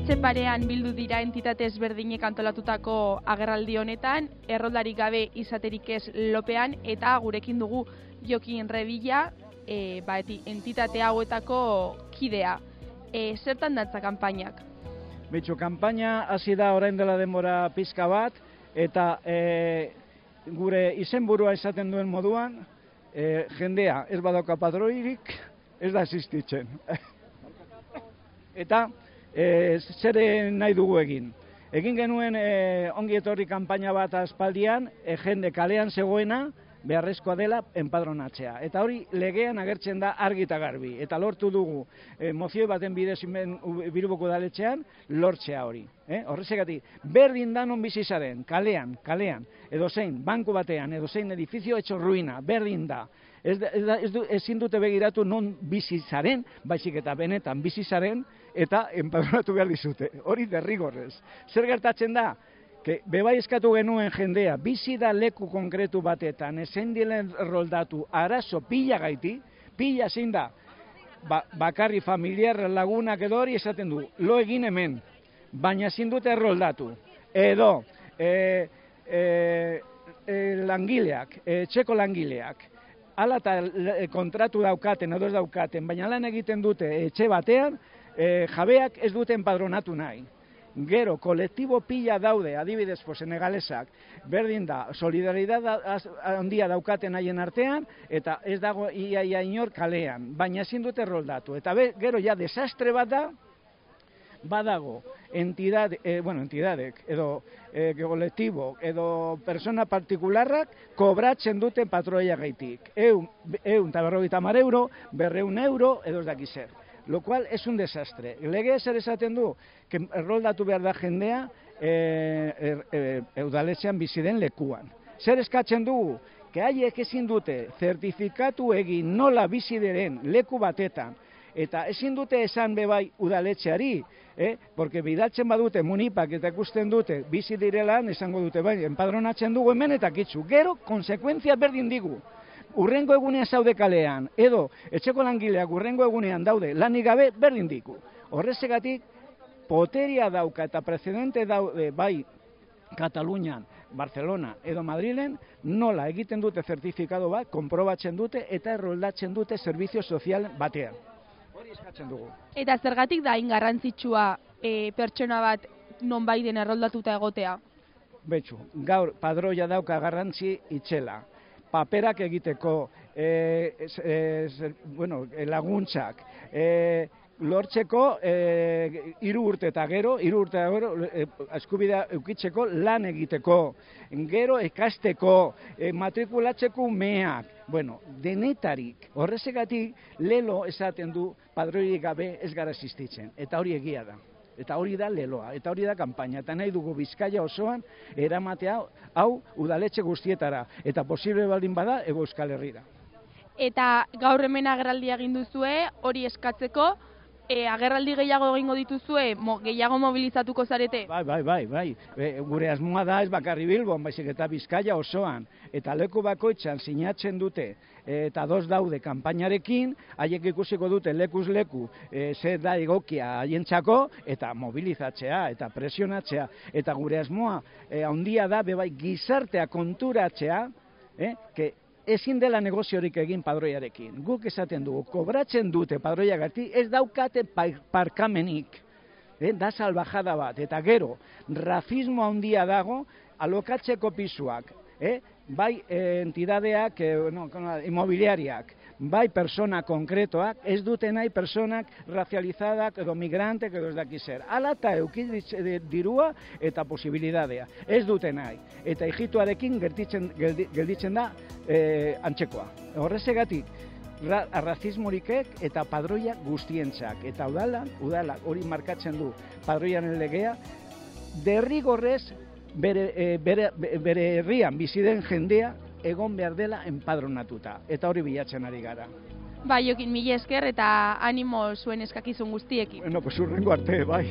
Udaletxe parean bildu dira entitate ezberdinek antolatutako agerraldi honetan, erroldarik gabe izaterik ez lopean, eta gurekin dugu Jokin Rebila, e, ba, entitate hauetako kidea. E, zertan datza kanpainak? Betxo, kanpaina hasi da orain dela denbora pizka bat, eta e, gure izenburua esaten duen moduan, e, jendea ez badauka padroirik, ez da existitzen. eta e, zer nahi dugu egin. Egin genuen e, ongi etorri kanpaina bat aspaldian, e, jende kalean zegoena, beharrezkoa dela enpadronatzea. Eta hori legean agertzen da argi eta garbi. Eta lortu dugu e, mozio baten bidez biruboko daletxean, lortzea hori. Eh? Horrezegati, berdin da non bizizaren, kalean, kalean, edo zein, banku batean, edo zein edifizio etxo ruina, berdin da. Ez, ez, ez ezin dute begiratu non bizizaren, baizik eta benetan bizizaren, eta enpadronatu behar dizute. Hori derrigorrez. Zer gertatzen da? Ke, bebai eskatu genuen jendea, bizi da leku konkretu batetan, esen dilen roldatu, arazo pila gaiti, pila zein da, ba, bakarri familiar lagunak edo hori esaten du, lo egin hemen, baina ezin dute roldatu, edo, e, e, e, langileak, e, txeko langileak, ala eta kontratu daukaten, edo ez daukaten, baina lan egiten dute etxe batean, e, jabeak ez duten padronatu nahi. Gero, kolektibo pila daude, adibidez, po, senegalesak, berdin da, solidaridad handia daukaten haien artean, eta ez dago iaia inor kalean, baina ezin dute roldatu. Eta be, gero, ja, desastre bat da, badago, entidad, eh, bueno, entidadek, edo eh, kolektibo, edo persona partikularrak, kobratzen dute patroia gaitik. Eun, eun, eta mar euro, berreun euro, edo ez dakizer lo cual es un desastre. Lege zer esaten du, que erroldatu behar da jendea e, e, eudaletxean bizi den lekuan. Zer eskatzen dugu, que haiek ezin dute zertifikatu egin nola bizi diren leku batetan, eta ezin dute esan bebai udaletxeari, eh? porque bidatzen badute munipak eta ikusten dute bizi direlan, esango dute bai, enpadronatzen dugu hemen eta kitzu. Gero, konsekuentzia berdin digu urrengo egunean zaude kalean, edo etxeko langileak urrengo egunean daude lanik gabe berdin diku. Horrezegatik, poteria dauka eta precedente daude bai Katalunian, Barcelona edo Madrilen, nola egiten dute zertifikado bat, konprobatzen dute eta erroldatzen dute servizio sozial batean. Hori eskatzen dugu. Eta zergatik da ingarrantzitsua e, pertsona bat non baiden erroldatuta egotea? Betxu, gaur padroia dauka garrantzi itxela paperak egiteko, e, e, bueno, laguntzak, e, lortzeko e, iru urte eta gero, iru urte eta gero, e, eskubidea eukitzeko lan egiteko, gero ekasteko, e, matrikulatzeko meak, bueno, denetarik, horrezegatik lelo esaten du padroirik gabe ez gara existitzen, eta hori egia da. Eta hori da leloa, eta hori da kanpaina, eta nahi dugu bizkaia osoan eramatea hau udaletxe guztietara, eta posible baldin bada ego euskal herrira. Eta gaur hemen agerraldia egin duzue, hori eskatzeko, e, agerraldi gehiago egingo dituzue, mo, gehiago mobilizatuko zarete? Bai, bai, bai, bai. E, gure asmoa da ez bakarri bilbon, baizik eta bizkaia osoan. Eta leku bakoitzan sinatzen dute, e, eta dos daude kanpainarekin, haiek ikusiko dute lekuz leku, e, ze da egokia haientzako, eta mobilizatzea, eta presionatzea. Eta gure asmoa, e, handia da, bebai, gizartea konturatzea, eh, que ezin dela negoziorik egin padroiarekin. Guk esaten dugu, kobratzen dute padroiagati, ez daukate parkamenik. Eh, da salvajada bat, eta gero, rafismo handia dago, alokatzeko pisuak, eh? Bai eh, entidadeak, eh, no, imobiliariak, bai persona konkretoak, ez dute nahi personak racializadak edo migrantek edo ez daki zer. Ala eta dirua eta posibilidadea. Ez dute nahi. Eta hijituarekin gelditzen, gelditzen da e, antzekoa. Horrezegatik, ra, arrazismorikek eta padroia guztientzak. Eta udala, udala hori markatzen du padroian legea, derrigorrez bere, e, bere, bere herrian biziden jendea egon behar dela enpadronatuta. Eta hori bilatzen ari gara. Bai, jokin mila esker eta animo zuen eskakizun guztiekin. Bueno, pues urrengo arte, bai.